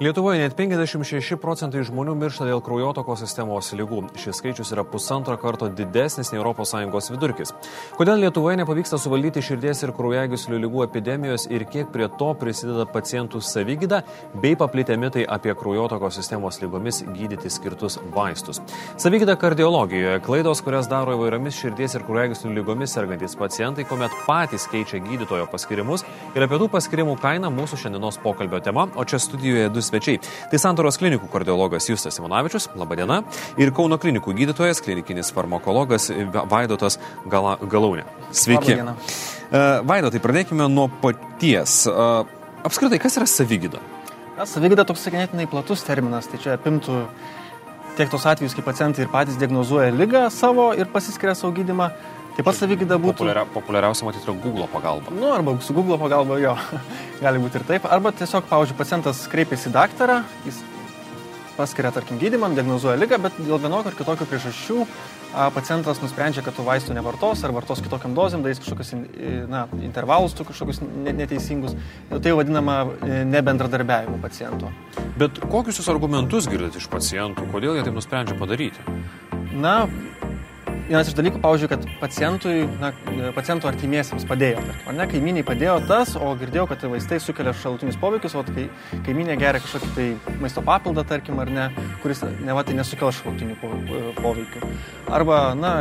Lietuvoje net 56 procentai žmonių miršta dėl kraujotokos sistemos lygų. Šis skaičius yra pusantro karto didesnis nei ES vidurkis. Kodėl Lietuvoje nepavyksta suvaldyti širdies ir kraujagyslių lygų epidemijos ir kiek prie to prisideda pacientų savygyda bei paplitę mitai apie kraujotokos sistemos lygomis gydyti skirtus vaistus. Savygyda kardiologijoje - klaidos, kurias daro įvairiomis širdies ir kraujagyslių lygomis sergantis pacientai, kuomet patys keičia gydytojo paskirimus ir apie tų paskirimų kainą mūsų šiandienos pokalbio tema, o čia studijoje du svečiai. Tai Santoros klinikų kardiologas Justas Simonavičius, labadiena, ir Kauno klinikų gydytojas, klinikinis farmakologas Vaidotas Gala, Galaunė. Sveiki. Uh, Vaidotai, pradėkime nuo paties. Uh, apskritai, kas yra savygyda? Na, savygyda toks ganėtinai platus terminas, tai čia apimtų tiek tos atvejus, kai pacientai ir patys diagnozuoja lygą savo ir pasiskiria savo gydimą. Taip pat savygyda būtų... Populiaria, populiariausia matyti yra Google pagalba. Nu, arba su Google pagalba jo, gali būti ir taip. Arba tiesiog, pavyzdžiui, pacientas kreipiasi į daktarą, jis paskiria, tarkim, gydymą, diagnozuoja lygą, bet dėl vienokio ar kitokio priežasčių pacientas nusprendžia, kad tų vaistų nevartos ar vartos kitokiam dozėm, darys kažkokius na, intervalus, kažkokius ne- neteisingus. Tai vadinama e, nebendradarbiavimu paciento. Bet kokius jūs argumentus girdite iš pacientų, kodėl jie taip nusprendžia padaryti? Na, vienas iš dalykų, pavyzdžiui, kad pacientui, na, paciento artimiesiems padėjo, tarkim, ar ne, kaiminiai padėjo tas, o girdėjau, kad tai vaistai sukelia šalutinius poveikius, o kai kaiminė geria kažkokį tai maisto papildą, tarkim, ar ne, kuris, ne va, tai nesukelia šalutinių po- poveikių. Arba, na,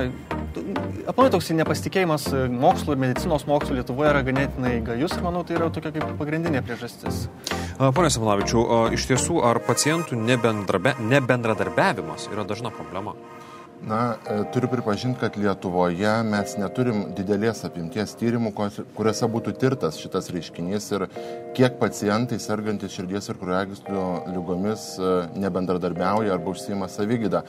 aplamai toks nepasitikėjimas mokslo ir medicinos mokslo Lietuvoje yra ganėtinai gajus ir manau, tai yra tokia kaip pagrindinė priežastis. Pone Simonavičiu, a, iš tiesų, ar pacientų nebendrabe, nebendradarbiavimas yra dažna problema? Na, e, turiu pripažinti, kad Lietuvoje mes neturim didelės apimties tyrimų, kuriuose būtų tirtas šitas reiškinys ir kiek pacientai sergantis širdies ir kraujagyslių lygomis e, nebendradarbiauja arba užsima savygydą.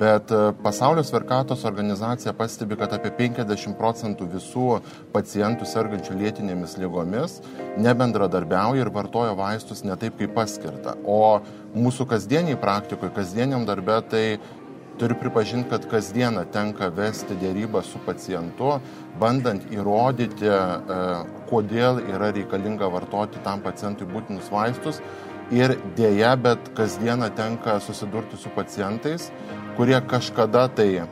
Bet e, Pasaulio sveikatos organizacija pastebi, kad apie 50 procentų visų pacientų sergančių lėtinėmis lygomis nebendradarbiauja ir vartoja vaistus ne taip, kaip paskirta. O mūsų kasdieniai praktikoje, kasdieniam darbė, tai Turiu pripažinti, kad kasdieną tenka vesti dėrybą su pacientu, bandant įrodyti, e, kodėl yra reikalinga vartoti tam pacientui būtinus vaistus. Ir dėja, bet kasdieną tenka susidurti su pacientais, kurie kažkada tai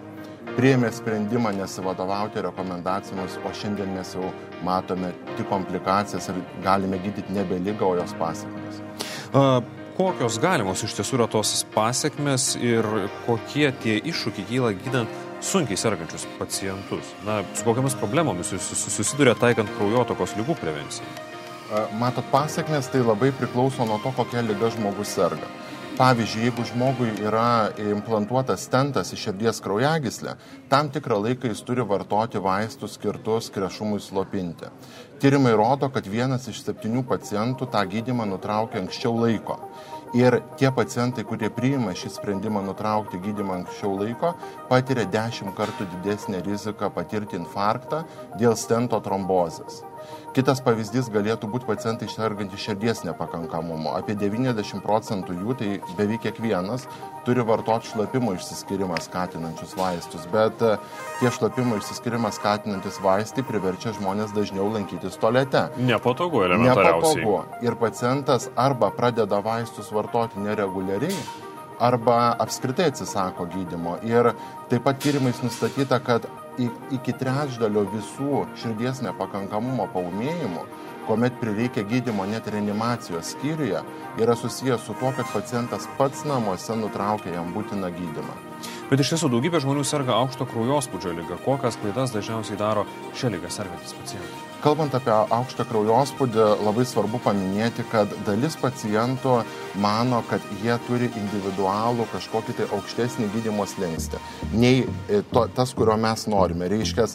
priėmė sprendimą nesivadovauti rekomendacijomis, o šiandien mes jau matome tik komplikacijas ir galime gydyti nebe lygą, o jos pasiekmes. A, Kokios galimos iš tiesų yra tos pasiekmes ir kokie tie iššūkiai kyla gydant sunkiai sergančius pacientus? Na, su kokiamis problemomis jūs sus- susiduria taikant kraujotokos lygų prevenciją? Matot, pasiekmes tai labai priklauso nuo to, kokia lyga žmogus serga. Pavyzdžiui, jeigu žmogui yra implantuotas stentas į širdies kraujagyslę, tam tikrą laiką jis turi vartoti vaistus skirtus krešumui slopinti. Tyrimai rodo, kad vienas iš septynių pacientų tą gydimą nutraukia anksčiau laiko. Ir tie pacientai, kurie priima šį sprendimą nutraukti gydimą anksčiau laiko, patiria dešimt kartų didesnę riziką patirti infarktą dėl stento trombozės. Kitas pavyzdys galėtų būti pacientai sergantys širdies nepakankamumu. Apie 90 procentų jų, tai beveik kiekvienas, turi vartoti šlapimo išsiskirimą skatinančius vaistus, bet e, tie šlapimo išsiskirimą skatinantis vaistai priverčia žmonės dažniau lankytis tualete. Nepatogu, Nepatogu. Ir pacientas arba pradeda vaistus vartoti nereguliariai, arba apskritai atsisako gydimo. Ir taip pat tyrimais nustatyta, kad iki trečdalio visų širdies nepakankamumo paumėjimų, kuomet prireikia gydimo net reanimacijos skyriuje, yra susijęs su tuo, kad pacientas pats namuose nutraukia jam būtiną gydimą. Bet iš tiesų daugybė žmonių serga aukšto kraujospūdžio lyga. Kokias klaidas dažniausiai daro šią lygą sergantis pacientai? Kalbant apie aukštą kraujospūdį, labai svarbu paminėti, kad dalis pacientų mano, kad jie turi individualų kažkokį tai aukštesnį gydimo slengstį, nei e, to, tas, kurio mes norime. Reiškia,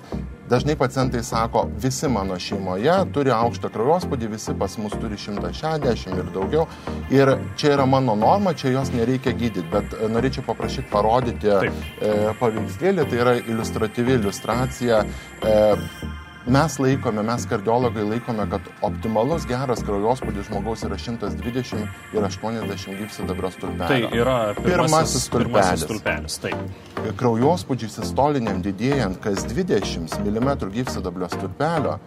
dažnai pacientai sako, visi mano šeimoje turi aukštą kraujospūdį, visi pas mus turi 160 ir daugiau. Ir čia yra mano norma, čia jos nereikia gydyti, bet e, norėčiau paprašyti parodyti Taip. e, paveikslėlį, tai yra iliustratyvi iliustracija. E, mes laikome, mes kardiologai laikome, kad optimalus geras kraujospūdis žmogaus yra 120 ir 80 gyvsidabrio stulpelio. Tai yra pirmasis, pirmasis stulpelis. Taip. Kraujospūdžiui sistoliniam didėjant kas 20 mm gyvsidabrio stulpelio,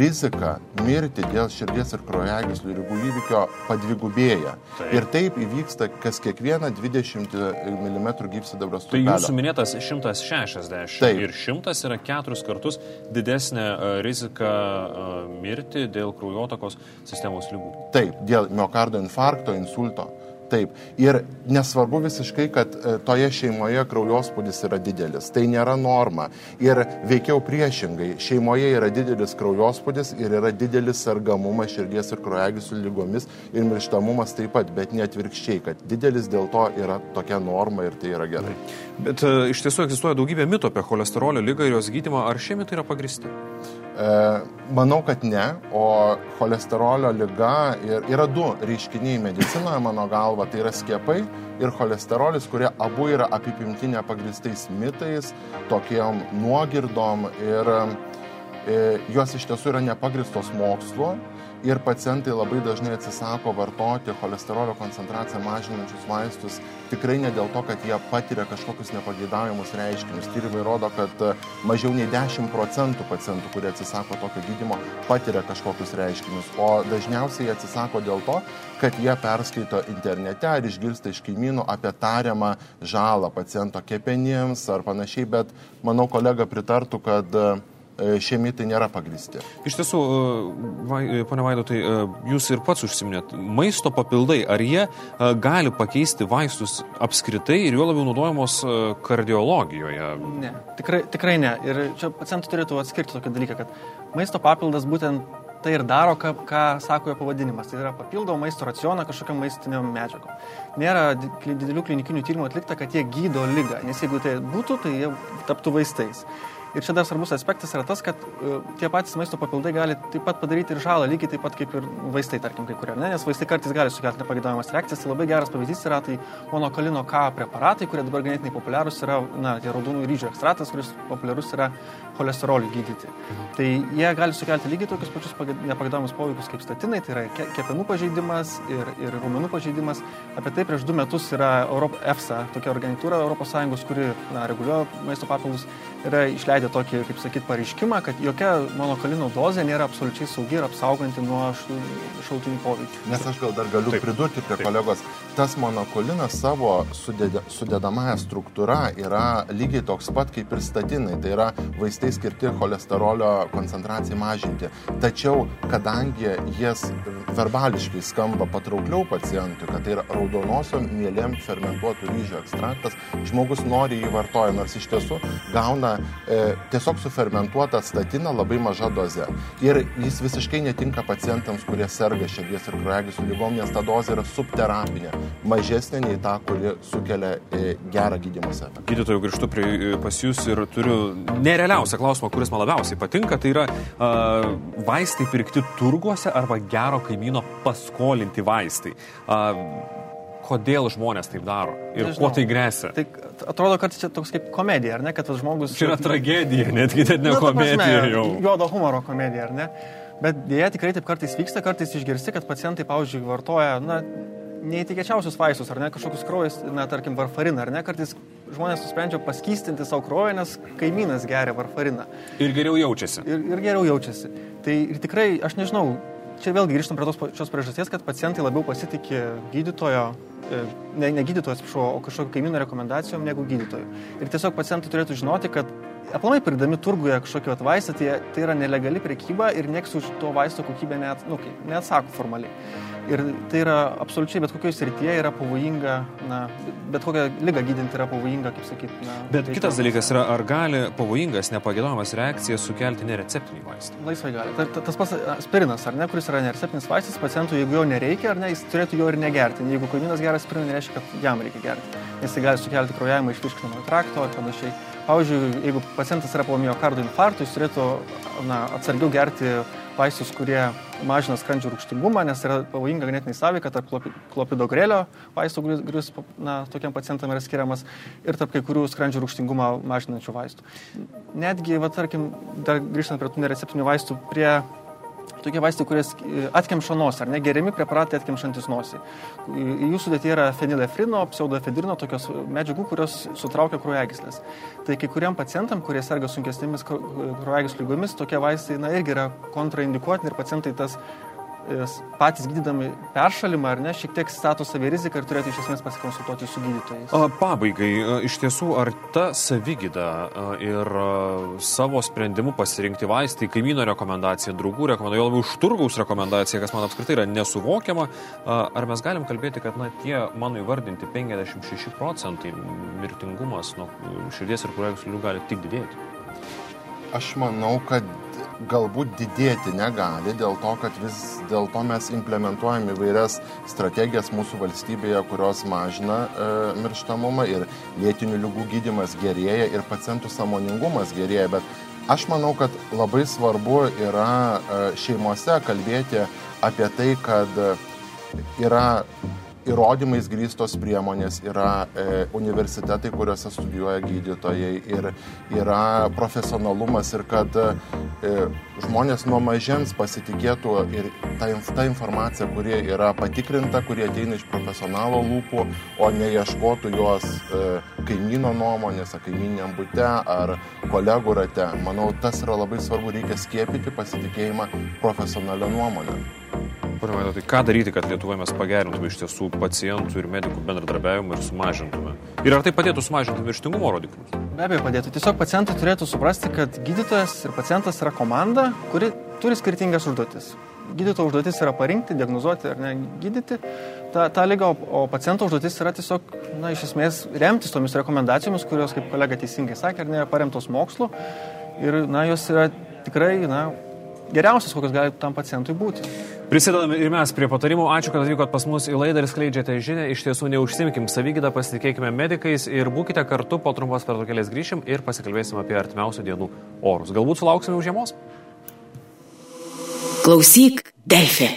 rizika mirti dėl širdies ir kraujagyslių lygų įvykio padvigubėja. Taip. Ir taip įvyksta kas kiekvieną 20 mm gyvsidabrio Tai stulpelio. jūsų minėtas 160 Taip. ir 100 yra keturis kartus didesnė rizika e, mirti dėl kraujotakos sistemos lygų. Taip, dėl miocardo infarkto, insulto. Taip. Ir nesvarbu visiškai, kad e, toje šeimoje kraujospūdis yra didelis. Tai nėra norma. Ir veikiau priešingai. Šeimoje yra didelis kraujospūdis ir yra didelis sergamumas širdies ir kraujagyslių lygomis ir mirštamumas taip pat, bet ne atvirkščiai, kad didelis dėl to yra tokia norma ir tai yra gerai. Bet e, iš tiesų egzistuoja daugybė mitų apie cholesterolio lygą ir jos gydimą. Ar šie mitai yra pagristi? E, manau, kad ne, o cholesterolio lyga ir, yra du reiškiniai medicinoje, mano galva, tai yra skiepai ir cholesterolis, kurie abu yra apipimti nepagristais mitais, tokiem nuogirdom ir e, jos iš tiesų yra nepagristos mokslu. Ir pacientai labai dažnai atsisako vartoti cholesterolio koncentraciją mažinančius vaistus tikrai ne dėl to, kad jie patiria kažkokius nepageidaujamus reiškinius. Tyrimai rodo, kad e, mažiau nei 10 procentų pacientų, kurie atsisako tokio gydimo, patiria kažkokius reiškinius. O dažniausiai jie atsisako dėl to, kad jie perskaito internete ar išgirsta iš kaimynų apie tariamą žalą paciento kepenims ar panašiai, bet manau kolega pritartų, kad e, šie mitai nėra pagristi. Iš tiesų, e, vai, e, ponia Vaido, tai e, jūs ir pats užsiminėt, maisto papildai, ar jie e, gali pakeisti vaistus apskritai ir juo labiau naudojamos e, kardiologijoje? Ne, tikrai, tikrai ne. Ir čia pacientai turėtų atskirti tokį dalyką, kad maisto papildas būtent tai ir daro, ką, ką sako jo pavadinimas. Tai yra papildo maisto racioną kažkokiam maistiniam medžiagom. Nėra didelių klinikinių tyrimų atlikta, kad jie gydo lygą, nes jeigu tai būtų, tai jie taptų vaistais. Ir čia dar svarbus aspektas yra tas, kad uh, tie patys maisto papildai gali taip pat padaryti ir žalą, lygiai taip pat kaip ir vaistai, tarkim, kai kurie, ne? nes vaistai kartais gali sukelti nepagėdavimas reakcijas. Tai labai geras pavyzdys yra tai monokalino K preparatai, kurie dabar ganėtinai populiarūs yra, na, tie raudonų ryžių ekstraktas, kuris populiarus yra cholesteroliui gydyti. Tai jie gali sukelti lygiai tokius pačius nepagėdavimus poveikius kaip statinai, tai yra ke- kepenų pažeidimas ir, ir raumenų pažeidimas. Apie tai prieš du metus yra Europ, EFSA, tokia organizatūra ES, kuri na, reguliuoja maisto papildus, yra išleidę tokį, kaip sakyt, pareiškimą, kad jokia monokalino dozė nėra absoliučiai saugi ir apsauganti nuo š- šalutinių poveikių. Nes aš gal dar galiu Taip. Pridurti prie Taip. Kolegos, tas monokolinas savo sudėda, sudėdamąją struktūrą yra lygiai toks pat kaip ir statinai. Tai yra vaistai skirti cholesterolio koncentracijai mažinti. Tačiau, kadangi jas verbališkai skamba patraukliau pacientui, kad tai yra raudonosiom mėlėm fermentuotų ryžių ekstraktas, žmogus nori jį vartoja, nors iš tiesų gauna e, tiesiog sufermentuotą statiną labai maža doze. Ir jis visiškai netinka pacientams, kurie serga širdies ir kraujagyslių lygom, nes ta dozė yra subterapinė, mažesnė nei ta, kuri sukelia e, gerą gydymus efektą. Gydytojų grįžtu prie, e, pas jūs ir turiu nerealiausią klausimą, kuris man labiausiai patinka. Tai yra uh, vaistai pirkti turguose arba gero kaimyno paskolinti vaistai. Uh, kodėl žmonės taip daro ir Nežinau. kuo tai grėsia? Tai atrodo, kad čia toks kaip komedija, ar ne, kad tas žmogus... Čia yra tragedija, netgi net ne Nu, komedija prasme, jau. Juodo humoro komedija, ar ne? Bet dėja tikrai taip kartais vyksta, kartais išgirsti, kad pacientai, pavyzdžiui, vartoja, na, neįtikėčiausius vaistus, ar ne, kažkokius kraujas, na, tarkim, varfariną, ar ne, kartais žmonės nusprendžia paskystinti savo kraują, nes kaimynas geria varfariną Ir geriau jaučiasi. ir, ir geriau jaučiasi. Tai ir tikrai, aš nežinau, čia vėlgi grįžtam prie tos pačios priežasties, kad pacientai labiau pasitikė gydytojo, e, ne, ne gydytojo, atsiprašau, o kažkokio kaimyno rekomendacijom negu gydytojo. Ir tiesiog pacientai turėtų žinoti, kad aplamai pridami turguje kažkokį vaistą, tai, tai yra nelegali prekyba ir nieks už to vaisto kokybę net, nu, kaip, neatsako formaliai. Ir tai yra absoliučiai bet kokioje srityje yra pavojinga, na, bet kokią lygą gydinti yra pavojinga, kaip sakyti. Na, Bet reikia- kitas dalykas yra, ar gali pavojingas, nepagėdojamas reakcijas sukelti nereceptiniai vaistai? Laisvai gali. Ta, ta, tas pats aspirinas, ar ne, kuris yra nereceptinis vaistas, pacientui, jeigu jo nereikia, ar ne, jis turėtų jo ir negerti. Jeigu kaimynas geria aspiriną, nereiškia, kad jam reikia gerti. Nes tai gali sukelti kraujavimą iš virškinamo trakto ar panašiai. Pavyzdžiui, jeigu pacientas yra po miocardo infarkto, jis turėtų na, atsargiau gerti vaistus, kurie mažina skrandžio rūkštingumą, nes yra pavojinga ganėtinai sąveika tarp klopidogrėlio vaistų, kuris na, tokiam pacientam yra skiriamas, ir tarp kai kurių skrandžio rūkštingumą mažinančių vaistų. Netgi, va, tarkim, dar grįžtant prie tų nereceptinių vaistų, prie tokie vaistai, kurie atkemša nosį, ar ne, geriami preparatai atkemšantis nosį. Jų sudėti yra fenilefrino, pseudoefedrino, tokios medžiagų, kurios sutraukia kraujagyslės. Tai kai kuriam pacientam, kurie serga sunkesnėmis kraujagyslių lygomis, tokie vaistai na, irgi yra kontraindikuotini ir pacientai tas patys gydydami peršalimą ar ne, šiek tiek stato savį riziką ir turėtų iš esmės pasikonsultuoti su gydytojais. Pabaigai, iš tiesų, ar ta savygyda ir savo sprendimu pasirinkti vaistai, kaimyno rekomendacija, draugų rekomendacija, jo labiau už turgaus rekomendacija, kas man apskritai yra nesuvokiama, ar mes galim kalbėti, kad na, tie mano įvardinti 56 procentai mirtingumas nuo širdies ir kraujagyslių gali tik didėti? Aš manau, kad galbūt didėti negali dėl to, kad vis dėlto mes implementuojam įvairias strategijas mūsų valstybėje, kurios mažina e, mirštamumą ir lėtinių lygų gydimas gerėja ir pacientų samoningumas gerėja, bet aš manau, kad labai svarbu yra e, šeimose kalbėti apie tai, kad yra įrodymais grįstos priemonės, yra e, universitetai, kuriuose studijuoja gydytojai ir yra profesionalumas ir kad e, žmonės nuo mažens pasitikėtų ir ta, ta informacija, kuri yra patikrinta, kurie ateina iš profesionalo lūpų, o neieškotų jos e, kaimyno nuomonės, ar kaiminiam būte, ar kolegų rate. Manau, tas yra labai svarbu, reikia skiepyti pasitikėjimą profesionalią nuomonę. Pirmiausia, tai ką daryti, kad Lietuvoje mes pagerintume iš tiesų pacientų ir medikų bendradarbiavimą ir sumažintume? Ir ar tai padėtų sumažinti mirštingumo rodiklius? Be abejo, padėtų. Tiesiog pacientai turėtų suprasti, kad gydytojas ir pacientas yra komanda, kuri turi skirtingas užduotis. Gydytojo užduotis yra parinkti, diagnozuoti ar ne gydyti tą, tą lygą, o, o paciento užduotis yra tiesiog, na, iš esmės remtis tomis rekomendacijomis, kurios, kaip kolega teisingai sakė, ar ne, paremtos mokslu. Ir, na, jos yra tikrai, na, geriausias, kokios gali tam pacientui būti. Prisidedame ir mes prie patarimų. Ačiū, kad atvykot pas mus į laidą ir skleidžiate žinę. Iš tiesų neužsimkim savygydą, pasitikėkime medikais ir būkite kartu, po trumpos pertraukėlės grįšim ir pasikalbėsim apie artimiausių dienų orus. Galbūt sulauksime už žiemos? Klausyk, Delfė.